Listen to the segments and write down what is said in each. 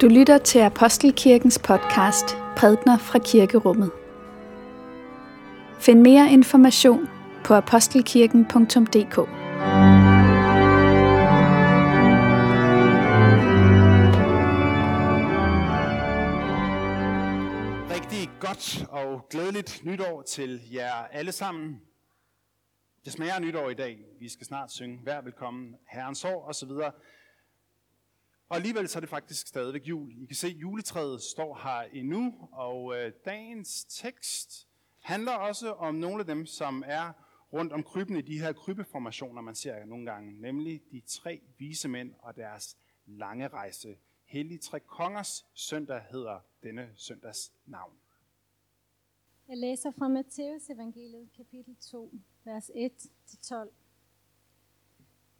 Du lytter til Apostelkirkens podcast Prædner fra Kirkerummet. Find mere information på apostelkirken.dk. Rigtig godt og glædeligt nytår til jer alle sammen. Det smager nytår i dag. Vi skal snart synge Vær velkommen, Herrens år osv. Og alligevel så er det faktisk stadigvæk jul. I kan se, at juletræet står her endnu, og øh, dagens tekst handler også om nogle af dem, som er rundt om krybben i de her krybbeformationer, man ser nogle gange, nemlig de tre vise mænd og deres lange rejse. Hellig Tre Kongers søndag hedder denne søndags navn. Jeg læser fra Matteus evangeliet kapitel 2, vers 1-12.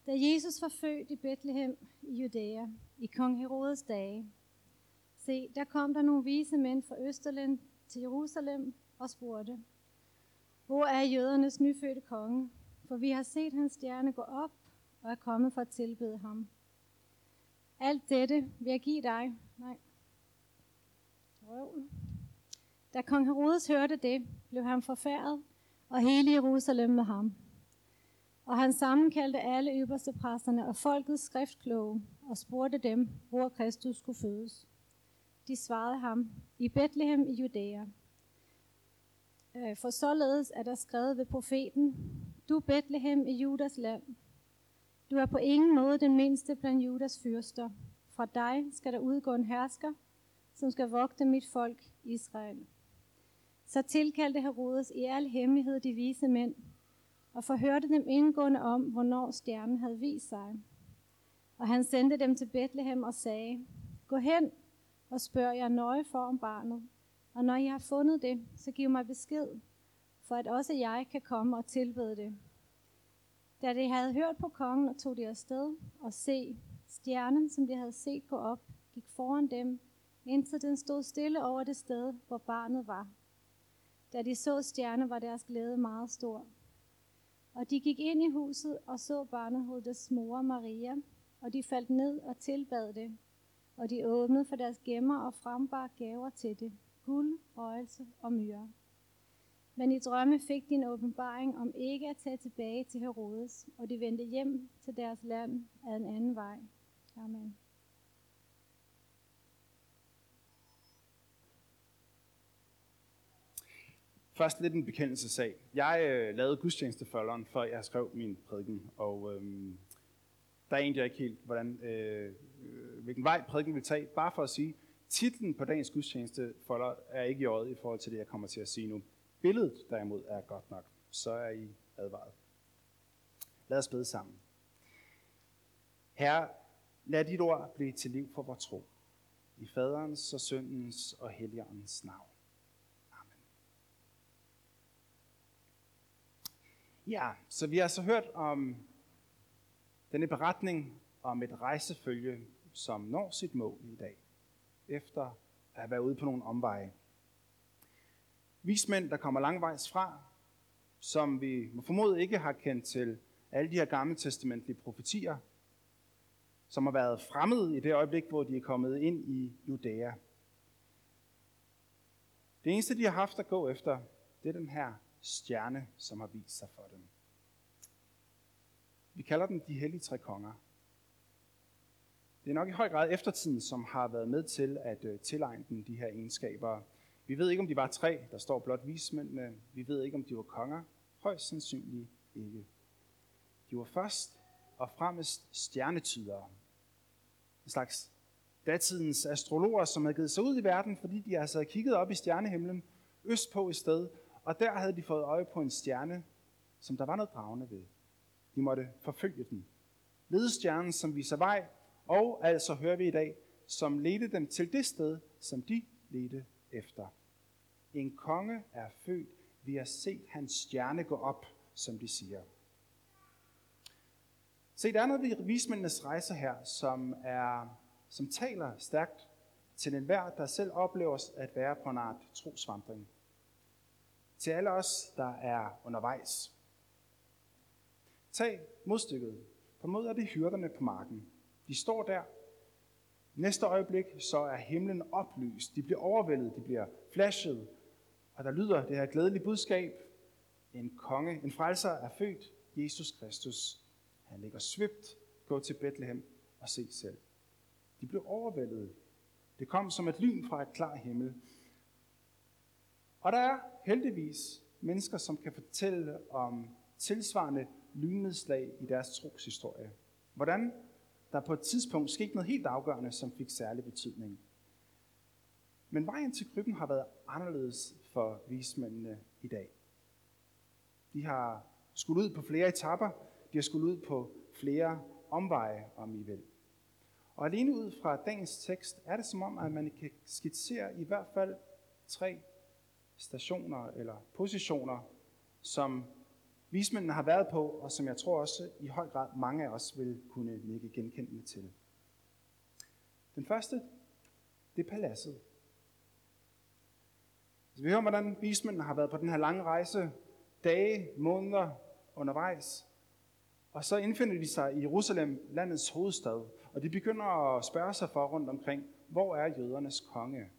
Da Jesus var født i Bethlehem i Judæa i kong Herodes dage, se, der kom der nogle vise mænd fra Østerland til Jerusalem og spurgte, hvor er jødernes nyfødte konge? For vi har set hans stjerne gå op og er kommet for at tilbede ham. Alt dette vil jeg give dig. Nej. Røv. Da kong Herodes hørte det, blev han forfærdet, og hele Jerusalem med ham. Og han sammenkaldte alle øverste præsterne og folkets skriftkloge og spurgte dem, hvor Kristus skulle fødes. De svarede ham, i Bethlehem i Judæa. Øh, For således er der skrevet ved profeten, du Bethlehem i Judas land. Du er på ingen måde den mindste blandt Judas fyrster. Fra dig skal der udgå en hersker, som skal vogte mit folk Israel. Så tilkaldte Herodes i al hemmelighed de vise mænd, og forhørte dem indgående om, hvornår stjernen havde vist sig. Og han sendte dem til Bethlehem og sagde, Gå hen og spørg jer nøje for om barnet, og når I har fundet det, så giv mig besked, for at også jeg kan komme og tilbede det. Da de havde hørt på kongen, og tog de afsted og se, stjernen, som de havde set gå op, gik foran dem, indtil den stod stille over det sted, hvor barnet var. Da de så stjerne, var deres glæde meget stor. Og de gik ind i huset og så barnet hos mor Maria, og de faldt ned og tilbad det. Og de åbnede for deres gemmer og frembar gaver til det, guld, røgelse og myre. Men i drømme fik de en åbenbaring om ikke at tage tilbage til Herodes, og de vendte hjem til deres land ad en anden vej. Amen. Først lidt en bekendelsesag. Jeg øh, lavede gudstjenestefolderen, før jeg skrev min prædiken, og øhm, der er egentlig ikke helt, hvordan, øh, øh hvilken vej prædiken vil tage. Bare for at sige, titlen på dagens gudstjenestefolder er ikke i øjet i forhold til det, jeg kommer til at sige nu. Billedet derimod er godt nok, så er I advaret. Lad os bede sammen. Herre, lad dit ord blive til liv for vores tro. I faderens og søndens og helligåndens navn. Ja, så vi har så hørt om denne beretning om et rejsefølge, som når sit mål i dag, efter at have været ude på nogle omveje. Vismænd, der kommer langvejs fra, som vi må formode ikke har kendt til alle de her gamle testamentlige profetier, som har været fremmede i det øjeblik, hvor de er kommet ind i Judæa. Det eneste, de har haft at gå efter, det er den her stjerne, som har vist sig for dem. Vi kalder dem de hellige tre konger. Det er nok i høj grad eftertiden, som har været med til at øh, tilegne dem de her egenskaber. Vi ved ikke, om de var tre, der står blot vismændene. Vi ved ikke, om de var konger. Højst sandsynligt ikke. De var først og fremmest stjernetydere. En slags datidens astrologer, som havde givet sig ud i verden, fordi de altså havde kigget op i stjernehimlen, østpå i et sted, og der havde de fået øje på en stjerne, som der var noget dragende ved. De måtte forfølge den. Ledestjernen, som viser vej, og altså hører vi i dag, som ledte dem til det sted, som de ledte efter. En konge er født, vi har set hans stjerne gå op, som de siger. Se, der er noget ved vismændenes rejse her, som, er, som taler stærkt til enhver, der selv oplever at være på en art trosvandring til alle os, der er undervejs. Tag modstykket. På mod er det hyrderne på marken. De står der, Næste øjeblik, så er himlen oplyst. De bliver overvældet, de bliver flashet, og der lyder det her glædelige budskab. En konge, en frelser er født, Jesus Kristus. Han ligger svøbt, gå til Bethlehem og se selv. De blev overvældet. Det kom som et lyn fra et klar himmel. Og der er heldigvis mennesker, som kan fortælle om tilsvarende lynnedslag i deres troshistorie. Hvordan der på et tidspunkt skete noget helt afgørende, som fik særlig betydning. Men vejen til krybben har været anderledes for vismændene i dag. De har skulle ud på flere etapper, de har skulle ud på flere omveje, om I vil. Og alene ud fra dagens tekst er det som om, at man kan skitsere i hvert fald tre stationer eller positioner, som vismændene har været på, og som jeg tror også i høj grad mange af os vil kunne nikke genkendende til. Den første, det er paladset. Så vi hører, hvordan vismændene har været på den her lange rejse, dage, måneder undervejs, og så indfinder de sig i Jerusalem, landets hovedstad, og de begynder at spørge sig for rundt omkring, hvor er jødernes konge?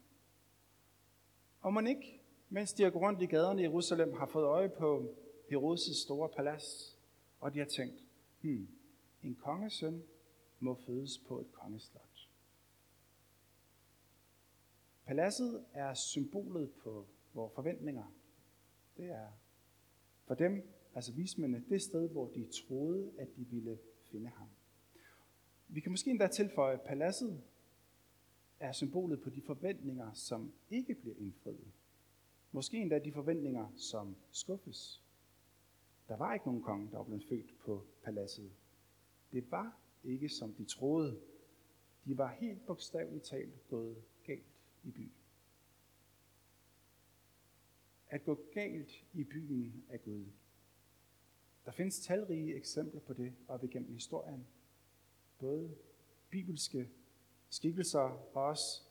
Og man ikke, mens de har gået rundt i gaderne i Jerusalem, har fået øje på Herodes' store palads, og de har tænkt, hmm, en kongesøn må fødes på et kongeslot. Paladset er symbolet på vores forventninger. Det er for dem, altså vismændene, det sted, hvor de troede, at de ville finde ham. Vi kan måske endda tilføje, at paladset er symbolet på de forventninger, som ikke bliver indfriet. Måske endda de forventninger, som skuffes. Der var ikke nogen konge, der var blevet født på paladset. Det var ikke, som de troede. De var helt bogstaveligt talt gået galt i byen. At gå galt i byen er Gud. Der findes talrige eksempler på det op igennem historien. Både bibelske skikkelser og også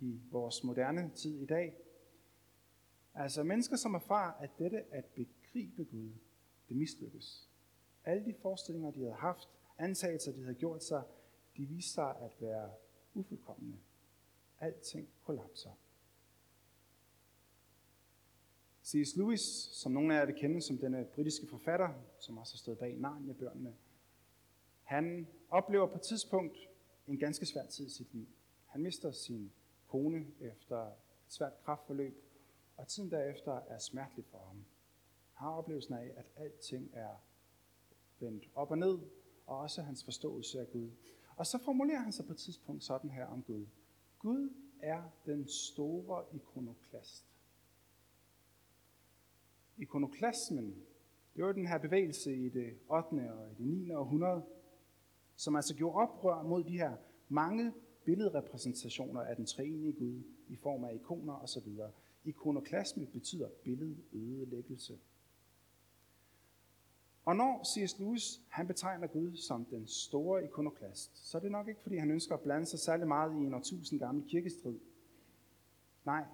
i vores moderne tid i dag. Altså mennesker, som erfarer, at dette at begribe Gud, det mislykkes. Alle de forestillinger, de havde haft, antagelser, de havde gjort sig, de viste sig at være ufuldkommende. Alting kollapser. C.S. Lewis, som nogle af jer vil kende som denne britiske forfatter, som også har stået bag Narnia-børnene, han oplever på et tidspunkt en ganske svær tid i sit liv. Han mister sin kone efter et svært kraftforløb, og tiden derefter er smertelig for ham. Han har oplevelsen af, at alting er vendt op og ned, og også hans forståelse af Gud. Og så formulerer han sig på et tidspunkt sådan her om Gud. Gud er den store ikonoklast. Ikonoklasmen, det var den her bevægelse i det 8. og i det 9. århundrede, som altså gjorde oprør mod de her mange billedrepræsentationer af den treenige Gud i form af ikoner osv. Ikonoklasme betyder billedødelæggelse. Og når C.S. Lewis han betegner Gud som den store ikonoklast, så er det nok ikke, fordi han ønsker at blande sig særlig meget i en årtusind gammel kirkestrid. Nej,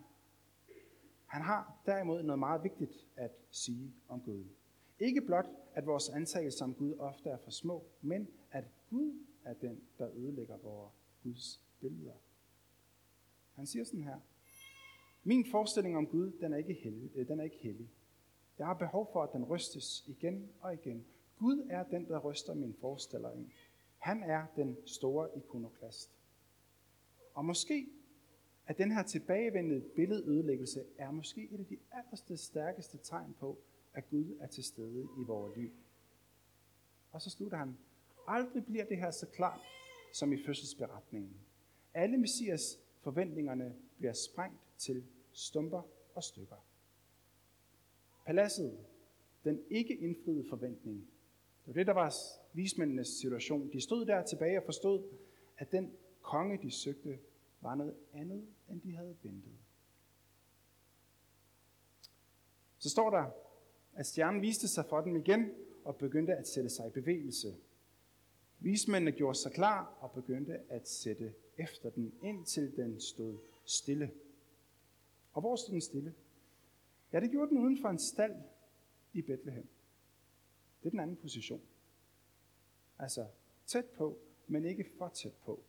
han har derimod noget meget vigtigt at sige om Gud. Ikke blot, at vores antagelser om Gud ofte er for små, men at Gud er den, der ødelægger vores Guds billeder. Han siger sådan her. Min forestilling om Gud, den er ikke hellig. Øh, den er ikke hellig. Jeg har behov for, at den rystes igen og igen. Gud er den, der ryster min forestilling. Han er den store ikonoklast. Og måske at den her tilbagevendende billedødelæggelse er måske et af de allerste stærkeste tegn på, at Gud er til stede i vores liv. Og så slutter han, aldrig bliver det her så klart som i fødselsberetningen. Alle Messias forventningerne bliver sprængt til stumper og stykker. Paladset, den ikke indfriede forventning, det var det, der var vismændenes situation. De stod der tilbage og forstod, at den konge, de søgte, var noget andet, end de havde ventet. Så står der, at stjernen viste sig for dem igen og begyndte at sætte sig i bevægelse. Vismændene gjorde sig klar og begyndte at sætte efter den, indtil den stod stille. Og hvor stod den stille? Ja, det gjorde den uden for en stald i Bethlehem. Det er den anden position. Altså tæt på, men ikke for tæt på.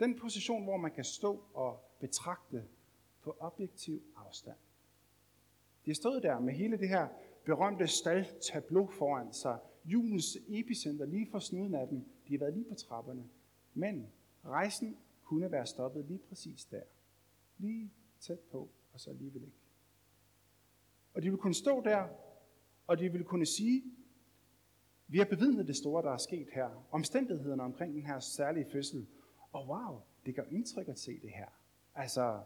Den position, hvor man kan stå og betragte på objektiv afstand. De har stået der med hele det her berømte staldtableau foran sig. Julens epicenter lige for snuden af dem. De har været lige på trapperne. Men rejsen kunne være stoppet lige præcis der. Lige tæt på, og så alligevel ikke. Og de vil kunne stå der, og de vil kunne sige, vi har bevidnet det store, der er sket her. Omstændighederne omkring den her særlige fødsel. Og wow, det gør indtryk at se det her. Altså,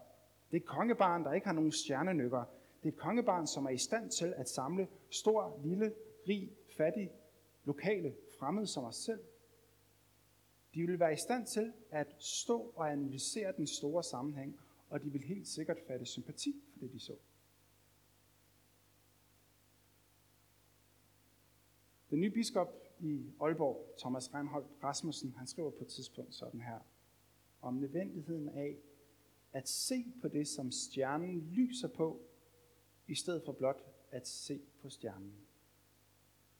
det er et kongebarn, der ikke har nogen stjernenykker. Det er et kongebarn, som er i stand til at samle stor, lille, rig, fattig, lokale, fremmede som os selv. De vil være i stand til at stå og analysere den store sammenhæng, og de vil helt sikkert fatte sympati for det, de så. Den nye biskop i Aalborg, Thomas Reinholdt Rasmussen, han skriver på et tidspunkt sådan her, om nødvendigheden af at se på det, som stjernen lyser på, i stedet for blot at se på stjernen.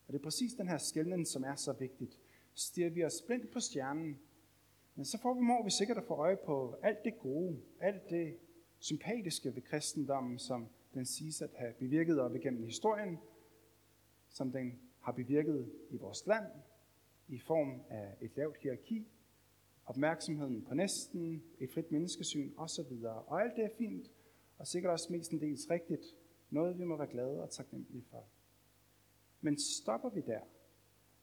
Og det er præcis den her skældning, som er så vigtigt. Stiger vi os blindt på stjernen, men så får vi, må vi sikkert at få øje på alt det gode, alt det sympatiske ved kristendommen, som den siges at have bevirket op igennem historien, som den har bevirket i vores land i form af et lavt hierarki, opmærksomheden på næsten, et frit menneskesyn osv. Og alt det er fint, og sikkert også mestendels rigtigt, noget vi må være glade og taknemmelige for. Men stopper vi der,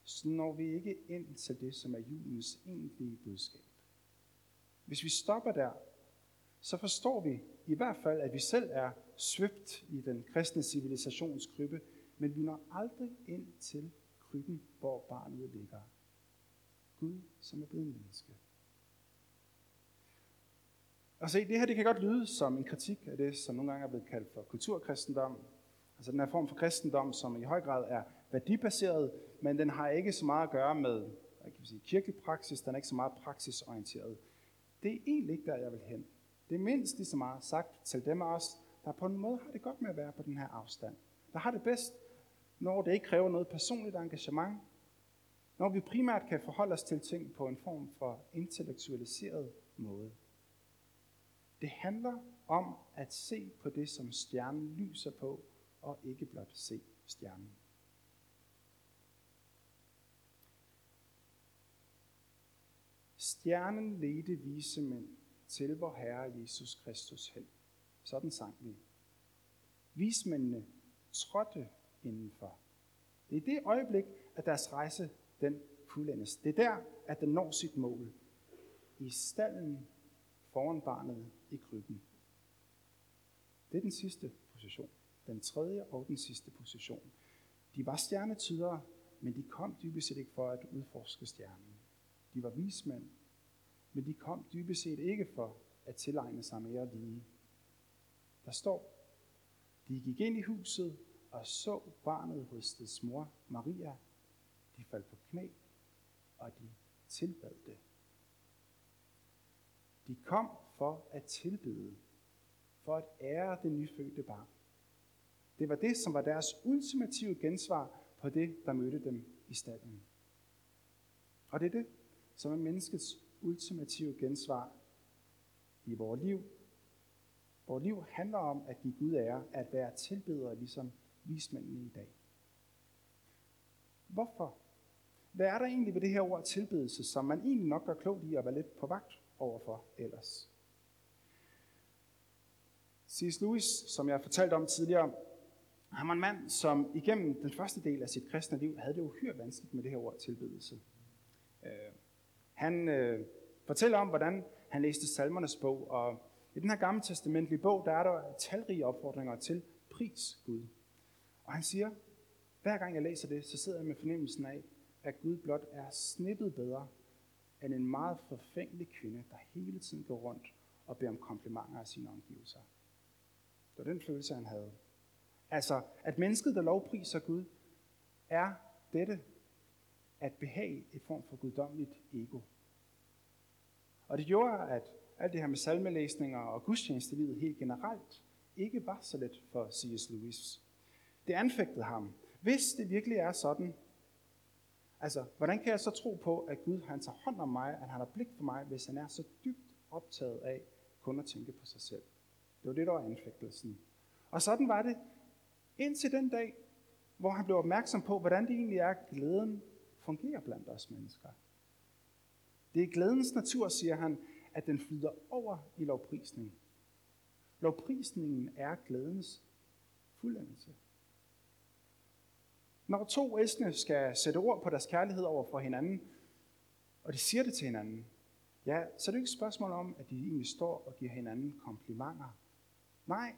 så når vi ikke ind til det, som er julens egentlige budskab. Hvis vi stopper der, så forstår vi i hvert fald, at vi selv er svøbt i den kristne civilisations krybbe, men vi når aldrig ind til krybben, hvor barnet ligger. Gud, som er blevet menneske. Og se, det her det kan godt lyde som en kritik af det, som nogle gange er blevet kaldt for kulturkristendom. Altså den her form for kristendom, som i høj grad er værdibaseret, men den har ikke så meget at gøre med hvad kan vi sige, kirkelig praksis, den er ikke så meget praksisorienteret. Det er egentlig ikke der, jeg vil hen. Det er mindst lige så meget sagt til dem af os, der på en måde har det godt med at være på den her afstand. Der har det bedst, når det ikke kræver noget personligt engagement, når vi primært kan forholde os til ting på en form for intellektualiseret måde. Det handler om at se på det, som stjernen lyser på, og ikke blot se stjernen. Stjernen ledte vise mænd til vor Herre Jesus Kristus hen. Sådan sang vi. Vismændene trådte indenfor. Det er det øjeblik, at deres rejse den fuldendes. Det er der, at den når sit mål. I stallen foran barnet i krybben. Det er den sidste position. Den tredje og den sidste position. De var stjernetydere, men de kom dybest set ikke for at udforske stjernen. De var vismænd, men de kom dybest set ikke for at tilegne sig mere lige. Der står, de gik ind i huset og så barnet hos dets mor, Maria. De faldt på knæ, og de tilbad det. De kom for at tilbede, for at ære det nyfødte barn. Det var det, som var deres ultimative gensvar på det, der mødte dem i stallen. Og det er det, som er menneskets ultimative gensvar i vores liv. Vores liv handler om at give Gud ære, at være tilbedere ligesom vismændene i dag. Hvorfor? Hvad er der egentlig ved det her ord tilbedelse, som man egentlig nok gør klogt i at være lidt på vagt overfor ellers? C.S. Lewis, som jeg fortalte om tidligere, han var en mand, som igennem den første del af sit kristne liv havde det uhyre vanskeligt med det her ord tilbedelse. Øh, han øh, fortæller om, hvordan han læste salmernes bog, og i den her gamle testamentlige bog, der er der talrige opfordringer til pris Gud. Og han siger, hver gang jeg læser det, så sidder jeg med fornemmelsen af, at Gud blot er snippet bedre end en meget forfængelig kvinde, der hele tiden går rundt og beder om komplimenter af sine omgivelser. Det var den følelse, han havde. Altså, at mennesket, der lovpriser Gud, er dette at behage et form for guddommeligt ego. Og det gjorde, at alt det her med salmelæsninger og gudstjenestelivet helt generelt ikke var så let for C.S. Lewis. Det anfægtede ham. Hvis det virkelig er sådan, Altså, hvordan kan jeg så tro på, at Gud han tager hånd om mig, at han har blik for mig, hvis han er så dybt optaget af kun at tænke på sig selv? Det var det, der var anfægtelsen. Og sådan var det indtil den dag, hvor han blev opmærksom på, hvordan det egentlig er, glæden fungerer blandt os mennesker. Det er glædens natur, siger han, at den flyder over i lovprisning. Lovprisningen er glædens fuldendelse. Når to æsne skal sætte ord på deres kærlighed over for hinanden, og de siger det til hinanden, ja, så er det ikke et spørgsmål om, at de egentlig står og giver hinanden komplimenter. Nej,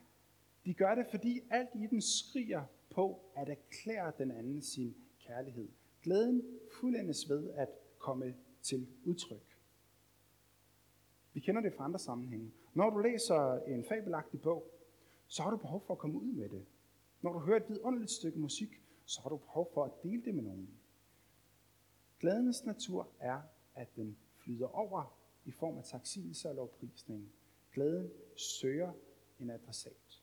de gør det, fordi alt i den skriger på at erklære den anden sin kærlighed. Glæden fuldendes ved at komme til udtryk. Vi kender det fra andre sammenhænge. Når du læser en fabelagtig bog, så har du behov for at komme ud med det. Når du hører et vidunderligt stykke musik, så har du behov for at dele det med nogen. Glædens natur er, at den flyder over i form af taksigelse og lovprisning. Glæden søger en adressat.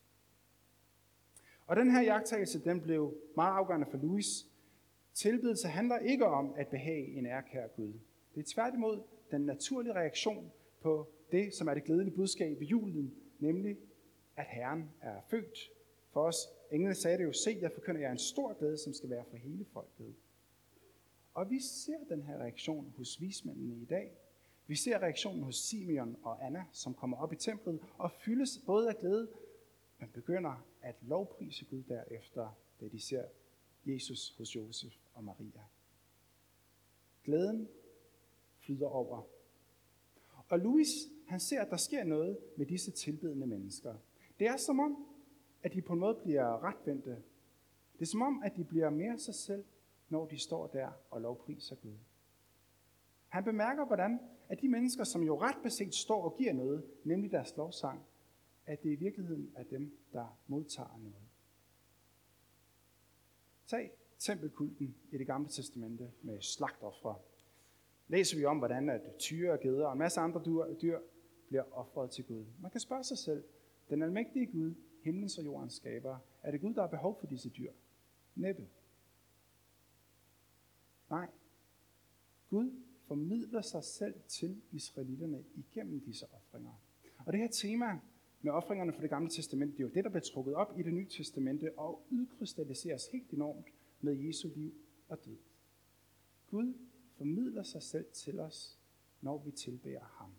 Og den her jagttagelse, den blev meget afgørende for Louis. Tilbedelse handler ikke om at behage en ærkær Gud. Det er tværtimod den naturlige reaktion på det, som er det glædelige budskab i julen, nemlig at Herren er født for os. Englene sagde det jo, se, jeg forkynder jer en stor glæde, som skal være for hele folket. Og vi ser den her reaktion hos vismændene i dag. Vi ser reaktionen hos Simeon og Anna, som kommer op i templet og fyldes både af glæde, men begynder at lovprise Gud derefter, da de ser Jesus hos Josef og Maria. Glæden flyder over. Og Louis, han ser, at der sker noget med disse tilbedende mennesker. Det er som om, at de på en måde bliver retvendte. Det er som om, at de bliver mere sig selv, når de står der og lovpriser Gud. Han bemærker, hvordan at de mennesker, som jo ret beset står og giver noget, nemlig deres lovsang, at det i virkeligheden er dem, der modtager noget. Tag tempelkulten i det gamle testamente med slagtoffre. Læser vi om, hvordan at tyre og geder og en masse andre dyr, bliver offret til Gud. Man kan spørge sig selv, den almægtige Gud, himlens og jordens skaber, er det Gud, der har behov for disse dyr? Næppe. Nej. Gud formidler sig selv til israelitterne igennem disse offringer. Og det her tema med offringerne for det gamle testamente, det er jo det, der bliver trukket op i det nye testamente og udkrystalliseres helt enormt med Jesu liv og død. Gud formidler sig selv til os, når vi tilbærer ham.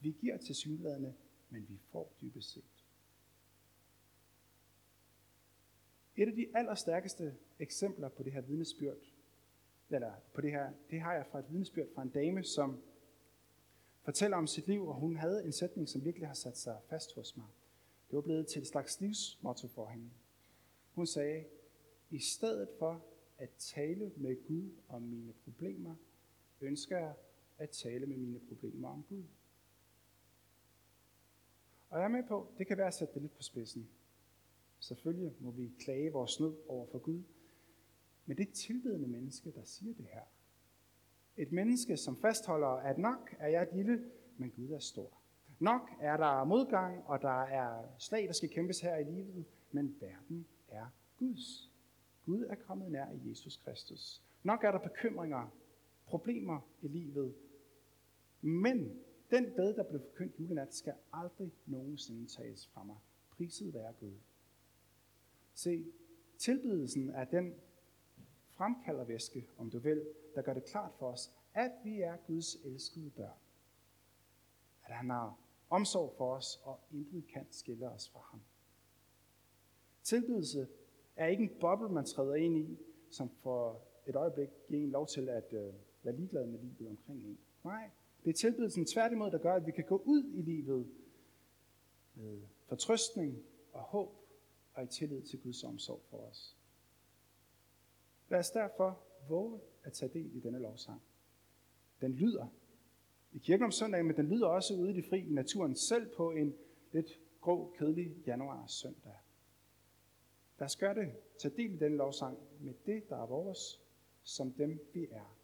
Vi giver til synlædende, men vi får dybest set. Et af de allerstærkeste eksempler på det her vidnesbyrd, eller på det her, det har jeg fra et vidnesbyrd fra en dame, som fortæller om sit liv, og hun havde en sætning, som virkelig har sat sig fast hos mig. Det var blevet til et slags livsmotto for hende. Hun sagde, i stedet for at tale med Gud om mine problemer, ønsker jeg at tale med mine problemer om Gud. Og jeg er med på, det kan være at sætte det lidt på spidsen. Selvfølgelig må vi klage vores nød over for Gud. Men det er tilbedende menneske, der siger det her. Et menneske, som fastholder, at nok er jeg lille, men Gud er stor. Nok er der modgang, og der er slag, der skal kæmpes her i livet, men verden er Guds. Gud er kommet nær i Jesus Kristus. Nok er der bekymringer, problemer i livet, men den bed, der blev forkyndt julenat, skal aldrig nogensinde tages fra mig. Priset være Gud. Se, tilbedelsen er den fremkaldervæske, om du vil, der gør det klart for os, at vi er Guds elskede børn. At han har omsorg for os, og intet kan skille os fra ham. Tilbydelse er ikke en boble, man træder ind i, som for et øjeblik giver en lov til at øh, være ligeglad med livet omkring en. Nej, det er tilbydelsen tværtimod, der gør, at vi kan gå ud i livet med fortrøstning og håb og i tillid til Guds omsorg for os. Lad os derfor våge at tage del i denne lovsang. Den lyder i kirken om søndagen, men den lyder også ude i det fri i naturen, selv på en lidt grå, kedelig januar søndag. Lad os gøre det. Tag del i denne lovsang med det, der er vores, som dem vi er.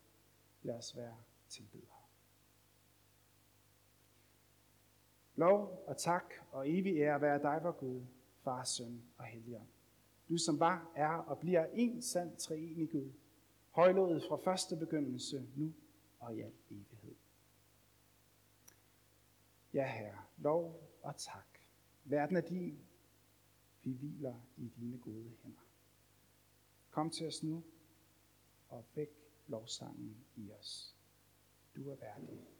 Lad os være tilbedere. Lov og tak og evig ære være dig, vor Gud, Far, Søn og Helligånd. Du som var, er og bliver en sand treenig Gud, højlovet fra første begyndelse, nu og i al evighed. Ja, Herre, lov og tak. Verden er din. Vi hviler i dine gode hænder. Kom til os nu og væk lovsangen i os. Du er værdig.